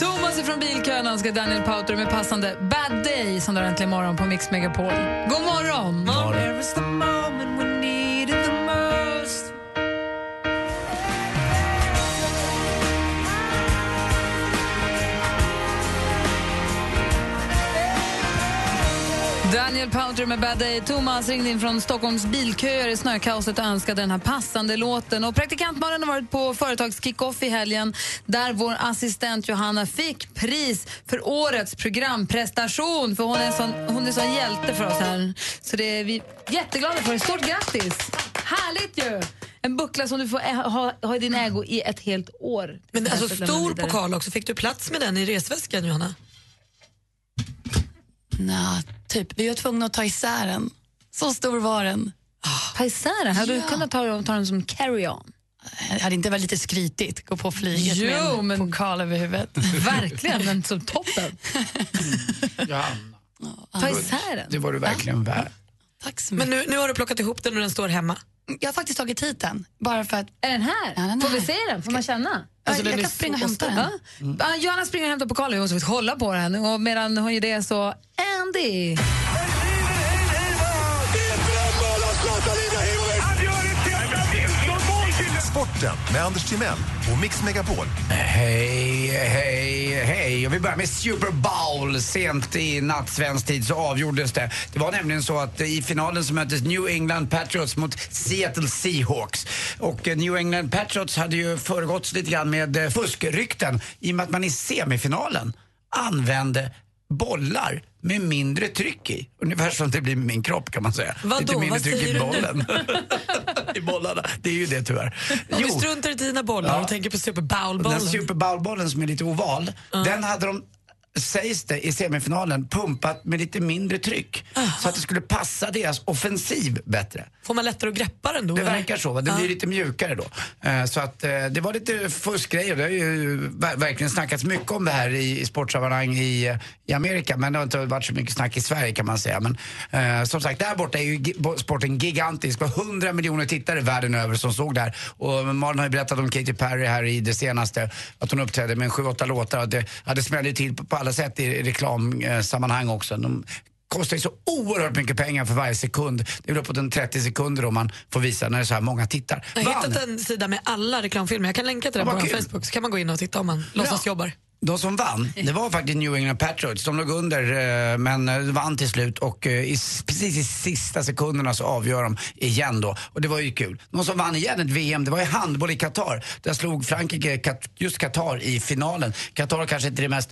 S4: Thomas ifrån Bilkön önskar Daniel Pauter med passande Bad Day som drar äntligen morgon på Mix Megapol. God morgon! Daniel Powter med Bad Day. Thomas ringde in från Stockholms bilköer i snökaoset och önskade den här passande låten. Och praktikantmannen har varit på företagskickoff i helgen där vår assistent Johanna fick pris för årets programprestation. För hon är en sån, hon är sån hjälte för oss här. Så det är vi jätteglada för. Stort grattis! Härligt ju! En buckla som du får ä- ha, ha i din ägo i ett helt år.
S7: Men alltså stor pokal också. Fick du plats med den i resväskan Johanna?
S13: Nja, typ. Vi var tvungna att ta isär den. Så stor var den.
S4: Ta isär den? Hade du kunnat ta, ta den som carry-on?
S13: Det hade inte varit lite skrytigt gå på flyget
S4: Jo,
S13: med en
S4: men-
S13: pokal över huvudet.
S4: Verkligen, men som toppen. Ta isär den.
S3: Det var du verkligen värd.
S13: Tack så
S7: Men nu, nu har du plockat ihop den och den står hemma.
S13: Jag har faktiskt tagit hit den. Bara för att...
S4: Är den här?
S13: Ja, den
S4: Får vi se den? Får man känna?
S13: Alltså,
S4: den
S13: jag kan springa och hämta den.
S4: Ja. Ah, Johanna springer och hämtar pokalen och så får vi kolla på den. Och medan hon gör det så, Andy.
S9: Sporten med Anders Timell och Mix Megapol.
S3: Hej, hej, hej. Och vi börjar med Super Bowl. Sent i natt svensk tid så avgjordes det. Det var nämligen så att i finalen så möttes New England Patriots mot Seattle Seahawks. Och eh, New England Patriots hade ju föregåtts lite grann med eh, fuskrykten i och med att man i semifinalen använde bollar med mindre tryck i. Ungefär som det blir med min kropp kan man säga.
S7: Vadå?
S3: Lite mindre
S7: Vad
S3: tryck i bollen. I bollarna. Det är ju det tyvärr.
S7: Om vi
S3: Jo.
S7: struntar i dina bollar
S3: Ja.
S7: och tänker på Super
S3: Den
S7: Bowl-bollen.
S3: Super Bowl-bollen som är lite oval, den hade de sägs det i semifinalen pumpat med lite mindre tryck så att det skulle passa deras offensiv bättre.
S7: Får man lättare att greppa den då?
S3: Det
S7: eller?
S3: verkar så, va? det blir lite mjukare då. Eh, Så att eh, det var lite fuskgrejer. Det har ju ver- verkligen snackats mycket om det här i, i sportsammanhang i, i Amerika men det har inte varit så mycket snack i Sverige kan man säga. Men eh, som sagt, där borta är ju sporten gigantisk. Det var 100 miljoner tittare världen över som såg det här. Och Malin har ju berättat om Katy Perry här i det senaste, att hon uppträdde med 7-8 låtar. Och det hade smällt till på, på alla sätt i reklamsammanhang också. De, kostar ju så oerhört mycket pengar för varje sekund. Det är väl uppåt en 30 sekunder om man får visa när det är så här många tittar.
S7: Jag har
S3: Vann.
S7: hittat en sida med alla reklamfilmer. Jag kan länka till den på vår. Facebook så kan man gå in och titta om man låtsas jobbar.
S3: De som vann, det var faktiskt New England Patriots. De låg under eh, men eh, vann till slut och eh, i, precis i sista sekunderna så avgör de igen då. Och det var ju kul. Någon som vann igen ett VM, det var i handboll i Qatar. Där slog Frankrike just Qatar i finalen. Qatar kanske inte är det mest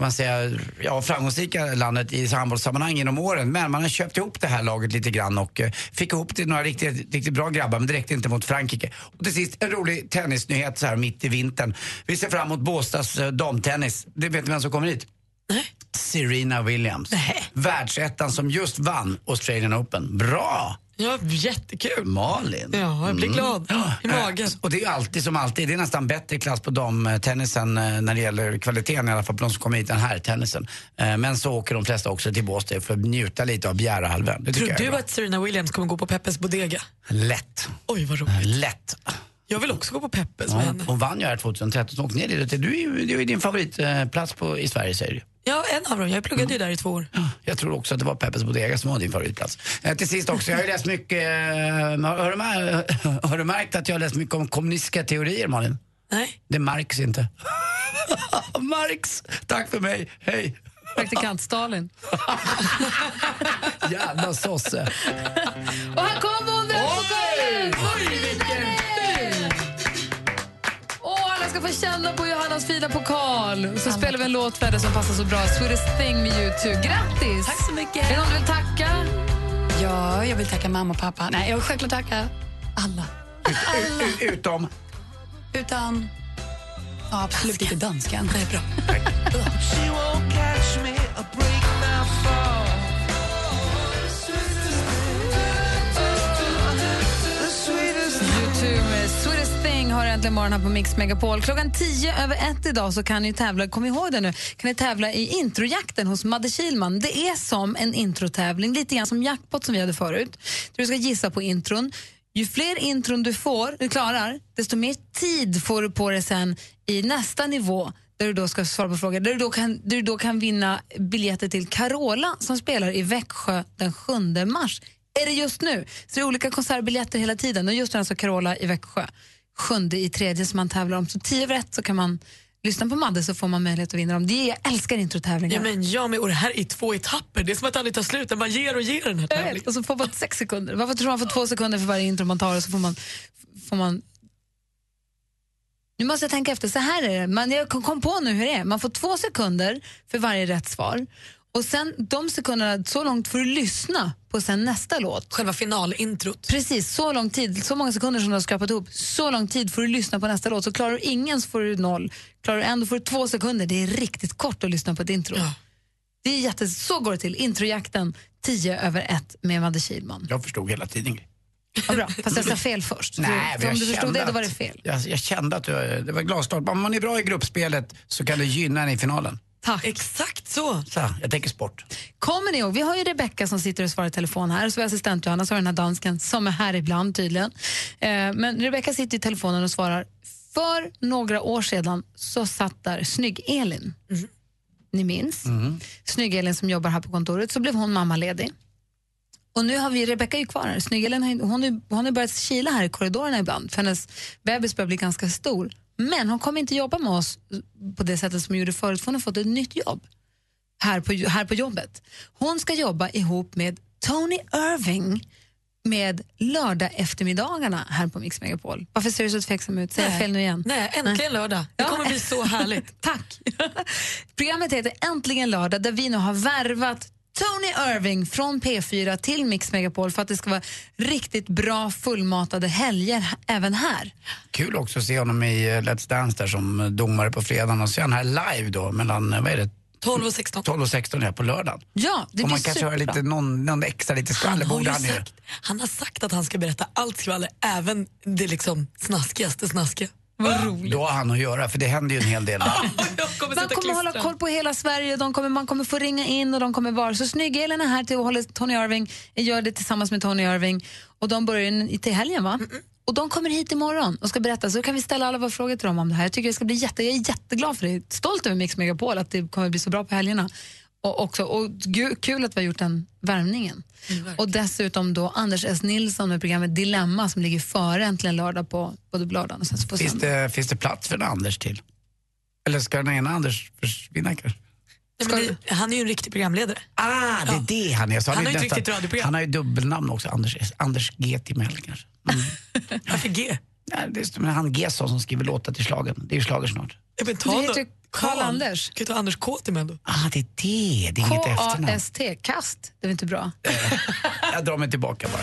S3: kan man säga, ja, framgångsrika landet i handbollssammanhang genom åren. Men man har köpt ihop det här laget lite grann och eh, fick ihop till några riktigt, riktigt bra grabbar men det räckte inte mot Frankrike. Och till sist en rolig tennisnyhet så här mitt i vintern. Vi ser fram emot Båstads eh, damtennis. Det vet ni vem som kommer hit? Serena Williams. Världsettan som just vann Australian Open. Bra!
S7: Ja, jättekul.
S3: Malin.
S7: Ja, jag blir glad i magen.
S3: Eh, Och det är alltid som alltid, det är nästan bättre klass på damtennisen eh, när det gäller kvaliteten i alla fall på de som kommer hit än här tennisen. Eh, Men så åker de flesta också till Båstad för att njuta lite av Bjärehalvön.
S7: Tror
S3: jag
S7: du att Serena Williams kommer gå på Peppes Bodega?
S3: Lätt.
S7: Oj, vad roligt.
S3: Lätt.
S7: Jag vill också gå på Peppes med
S3: Ja,
S7: henne.
S3: hon vann ju här 2013 så åk ner dit. Du är ju din favoritplats på, i Sverige säger du.
S7: Ja, en av dem. Jag pluggade ju där i två år.
S3: Jag tror också att det var Peppes Bodega som var din favoritplats. Eh, till sist också, jag har ju läst mycket, eh, har, du har du märkt att jag har läst mycket om kommunistiska teorier Malin?
S7: Nej.
S3: Det märks inte. Marx! Tack för mig, hej!
S4: Praktikant Stalin.
S3: Jävla sosse.
S4: Och här kommer hon, den pokalen! Alla ska få känna på Johannas fina pokal. Och så spelar vi en låt för det som passar så bra. Swedish thing med YouTube. Grattis!
S13: Tack så mycket.
S4: Är det någon du vill tacka?
S13: Ja, jag vill tacka mamma och pappa. Nej, jag vill självklart tacka alla.
S3: U- utom?
S13: Utan... Ja, absolut inte dansken.
S7: Nej, bra.
S4: Äntligen morgon här på Mix Megapol. Klockan tio över ett idag så kan ni tävla, kom ihåg det nu, kan ni tävla i introjakten hos Madde Kilman. Det är som en introtävling, lite grann som jackpot som vi hade förut. Du ska gissa på intron. Ju fler intron du får, du klarar, desto mer tid får du på dig sen i nästa nivå där du då ska svara på frågor, där du då kan, där du då kan vinna biljetter till Carola som spelar i Växjö den 7 mars. Är det just nu? Så det är olika konsertbiljetter hela tiden och just nu alltså Carola i Växjö. Sjunde i tredje som man tävlar om. Så tio ett så kan man lyssnar på Madde så får man möjlighet att vinna dem. Det, jag älskar introtävlingar.
S7: Ja, men jag med, och det här är två etapper. Det är som att det aldrig tar slut. Den bara ger och ger den här tävlingen.
S4: vet, och så får man sex sekunder. Varför tror man får två sekunder för varje intro man tar och så får man, får man nu måste jag tänka efter, så här är det. Man, jag kom på nu hur det är. Man får två sekunder för varje rätt svar. Och sen de sekunderna, så långt får du lyssna på sen nästa låt.
S7: Själva finalintrot.
S4: Precis, så lång tid, så många sekunder som du har skrapat ihop, så lång tid får du lyssna på nästa låt. Så klarar du ingen så får du noll. Klarar du en då får du två sekunder. Det är riktigt kort att lyssna på ett intro. Det är jätte, så går det till. Introjakten 10 över 1 med Madde Kihlman.
S3: Jag förstod hela tiden.
S4: Vad bra, fast jag sa fel först.
S3: Nej,
S4: för om du förstod det, då var det
S3: att-
S4: fel.
S3: Jag, jag kände att du, det var glasklart. Om man är bra i gruppspelet så kan det gynna en i finalen.
S4: Tack.
S7: Exakt så.
S3: Så, jag tänker sport.
S4: Kommer ni ihåg, vi har ju Rebecka som sitter och svarar i telefon här, så vi har assistent Johanna, så har vi den här dansken som är här ibland tydligen. Eh, men Rebecka sitter i telefonen och svarar. För några år sedan så satt där Snygg-Elin. Ni minns? Snygg-Elin som jobbar här på kontoret, så blev hon mammaledig. Och nu har vi, Rebecka ju kvar här. Snygg-Elin hon, hon har börjat kila här i korridorerna ibland, för hennes bebis börjar bli ganska stor. Men hon kommer inte jobba med oss på det sättet som hon gjorde förut, för hon har fått ett nytt jobb här på, här på jobbet. Hon ska jobba ihop med Tony Irving med lördag eftermiddagarna här på Mix Megapol. Varför ser du så tveksam ut? Säger jag
S7: Nej.
S4: fel nu igen?
S7: Nej, äntligen lördag. Det kommer bli så härligt.
S4: Tack! Programmet heter Äntligen lördag där vi nu har värvat Tony Irving från P4 till Mix Megapol för att det ska vara riktigt bra fullmatade helger även här.
S3: Kul också att se honom i eh, Let's Dance där som domare på fredagen och se han här live då mellan, eh, vad är det?
S7: 12 och 16.
S3: 12 och 16 här på lördagen.
S4: Ja, det
S3: och man kanske hör lite, någon, någon extra lite skvaller
S7: Han har,
S3: han
S7: sagt, han har sagt att han ska berätta allt skvaller, även det liksom snaskigaste snaskiga.
S4: Vad roligt.
S3: Då har han att göra för det händer ju en hel del.
S4: Man kommer hålla koll på hela Sverige, de kommer, man kommer få ringa in och de kommer vara så snygg-Elin är här till att hålla Tony Irving, gör det tillsammans med Tony Irving och de börjar in- till helgen va? Och de kommer hit imorgon och ska berätta så kan vi ställa alla våra frågor till dem om det här. Jag tycker det ska bli jätte, jag är jätteglad för det, stolt över Mix Megapol att det kommer bli så bra på helgerna. Och, också, och kul att vi har gjort den värmningen. och dessutom då Anders S. Nilsson med programmet Dilemma som ligger före Äntligen lördag på både på lördagen och sen så på
S3: Finns det, finns det plats för en Anders till? Eller ska den ena Anders försvinna kanske?
S7: Nej, men det, han är ju en riktig programledare.
S3: Ah, det är det han är. Så
S7: Han
S3: är
S7: har ju riktigt radioprogram.
S3: Han har ju dubbelnamn också, Anders, Anders G. Timell kanske. Mm.
S7: Varför G?
S3: Nej, det är han Gesson som skriver låtar till slagen. Det är ju slager snart.
S7: Ja, men
S4: Du
S7: ta
S4: heter
S7: då-
S4: Karl Anders.
S7: Kan du ta Anders K till mig då?
S3: Ah, det är det. Det är inget efternamn.
S4: K-A-S-T, kast. Det är inte bra?
S3: Jag drar mig tillbaka bara.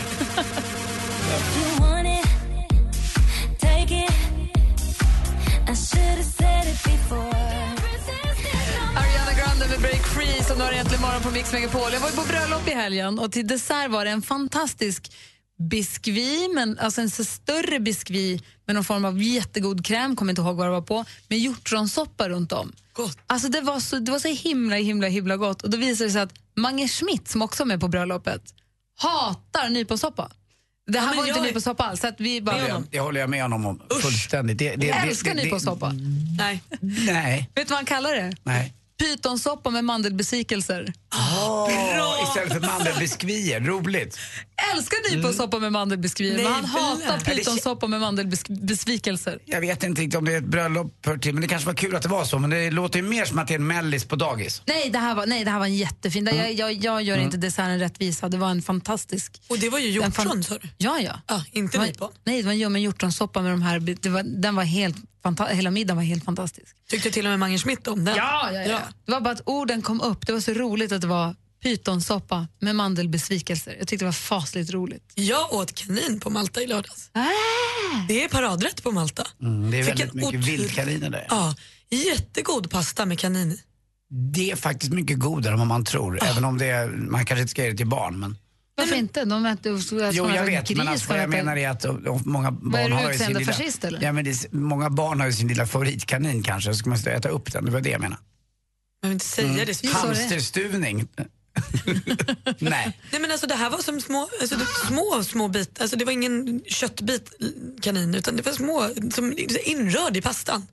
S4: Ariana Grande med Break Free som du har egentligen morgon på Mix Megapol. Jag var ju på bröllop i helgen och till dessert var det en fantastisk biskvi, men alltså en så större biskvi med någon form av jättegod kräm, kommer inte ihåg vad det var på, med hjortronsoppa runt om.
S7: Gott.
S4: Alltså det var, så, det var så himla, himla, himla gott. Och då visade det sig att Mange Schmidt, som också var med på bröllopet, hatar nyponsoppa. Det här
S7: men
S4: var inte
S7: jag är-
S4: nyponsoppa alls. Så att vi bara,
S3: Det, det håller jag med honom om fullständigt. Det, det,
S4: jag älskar nyponsoppa.
S7: Nej.
S3: Nej.
S4: Vet du vad han kallar det?
S3: Nej.
S4: Pytonsoppa med mandelbesvikelser.
S3: Åh, istället för mandelbiskvier. Roligt.
S4: älskar nyponsoppa med mandelbiskvier,
S7: Nej,
S4: men han hatar pytonsoppa med mandelbesvikelser.
S3: Jag vet inte riktigt om det är ett bröllop hör till, men det kanske var kul att det var så. Men det låter ju mer som att det är en mellis på dagis.
S4: Nej, det här var, nej, det här var en jättefin. Jag, jag, jag gör inte desserten rättvisa. Det var en fantastisk...
S7: Och det var ju hjortron sa du?
S4: Ja, ja.
S7: Ja, inte nypon.
S4: Nej, det var en ljummen hjortronsoppa med de här... Det var, den var helt fanta- hela middagen var helt fantastisk.
S7: Tyckte till och med Mange Schmidt om den?
S4: Ja, ja, ja. Det var bara att orden kom upp. Det var så roligt att det var pytonsoppa med mandelbesvikelser. Jag tyckte det var fasligt roligt.
S7: Jag åt kanin på Malta i lördags.
S4: Ah.
S7: Det är paradrätt på Malta.
S3: Mm, det är
S7: Fick
S3: väldigt
S7: en
S3: mycket
S7: otro-
S3: vildkaniner där.
S7: Ja, jättegod pasta med kanin i.
S3: Det är faktiskt mycket godare än vad man tror. Även om det är, man kanske inte ska ge det till barn. Men...
S4: Varför inte? De äter, jag
S3: Jo, jag vet. Men alltså, vad jag menar är att och, och många barn har ju sin lilla...
S4: fascist, eller?
S3: Ja, men det, många barn har ju sin lilla favoritkanin kanske. Så ska man äta upp den. Det var det jag menade.
S7: Vill inte säga det. så-
S3: Hamsterstuvning. Nej.
S7: Nej men alltså det här var som små, alltså det, små, små bitar. Alltså det var ingen köttbit kanin utan det var små, som inrörd i pastan.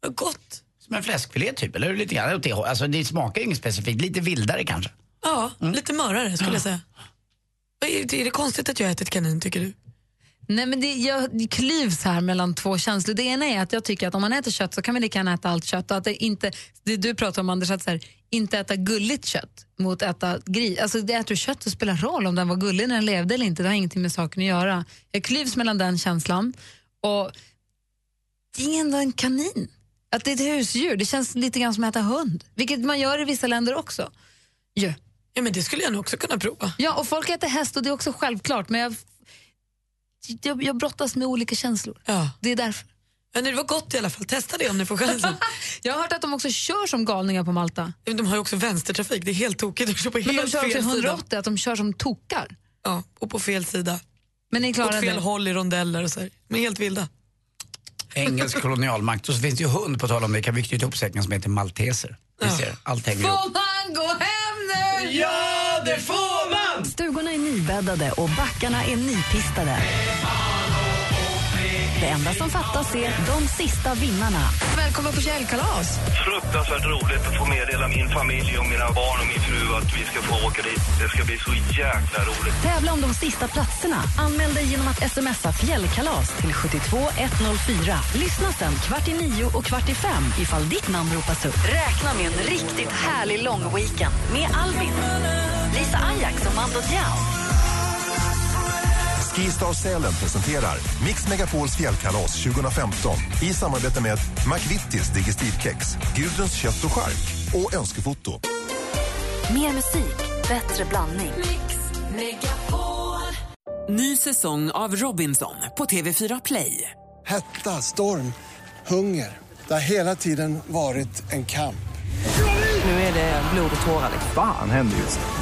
S7: Det var gott.
S3: Som en fläskfilé typ, eller lite grann åt det. Alltså det smakar ju inget specifikt. Lite vildare kanske.
S7: Ja, lite mörare skulle jag säga. Är det, konstigt att jag ätit kanin tycker du?
S4: Nej, men det, jag klyvs här mellan två känslor. Det ena är att jag tycker att om man äter kött så kan man lika gärna äta allt kött. Och att det inte, det du pratar om Anders, att så här, inte äta gulligt kött mot äta gris. Alltså det äter du kött det spelar roll om den var gullig när den levde eller inte. Det har ingenting med saken att göra. Jag klyvs mellan den känslan och det är ändå en kanin. Att det är ett husdjur. Det känns lite grann som att äta hund. Vilket man gör i vissa länder också. Ja.
S7: Ja, men det skulle jag nog också kunna prova.
S4: Ja, och folk äter häst och det är också självklart. Men jag, jag, jag brottas med olika känslor.
S7: Ja.
S4: Det är därför.
S7: Men det var gott i alla fall. Testa det om ni får chansen.
S4: jag har hört att de också kör som galningar på Malta.
S7: De har ju också vänstertrafik. Det är helt tokigt. De kör på
S4: Men de kör också
S7: fel
S4: 180,
S7: sida.
S4: att de kör som tokar.
S7: Ja, och på fel sida.
S4: Men ni klarar
S7: Åt fel
S4: det.
S7: håll i rondeller och så här. De är helt vilda.
S3: Engelsk kolonialmakt. Och så finns det ju hund på tal om det. Kan vi knyta ihop säcken som heter malteser. Vi ser, allt hänger.
S4: Får man gå hem vinner!
S3: Ja, det får man!
S1: Stugorna är nybäddade och backarna är nypistade. Det enda som fattas är de sista vinnarna.
S4: Välkommen på fjällkalas.
S15: Fruktansvärt roligt att få meddela min familj och mina barn och min fru att vi ska få åka dit. Det ska bli så jäkla roligt.
S1: Tävla om de sista platserna. Anmäl dig genom att smsa fjällkalas till 72104. Lyssna sen kvart i nio och kvart i fem ifall ditt namn ropas upp. Räkna med en riktigt härlig lång weekend med Albin, Lisa Ajax och Mando Diao.
S9: Skistar Sälen presenterar Mix Megapols fjällkalas 2015 i samarbete med McVittys Digestivkex, Gudruns kött och chark och Önskefoto.
S1: Mer musik, bättre blandning.
S16: Ny säsong av Robinson på TV4 Play.
S17: Hetta, storm, hunger. Det har hela tiden varit en kamp.
S16: Nu är det blod och tårar.
S18: Fan händer just nu.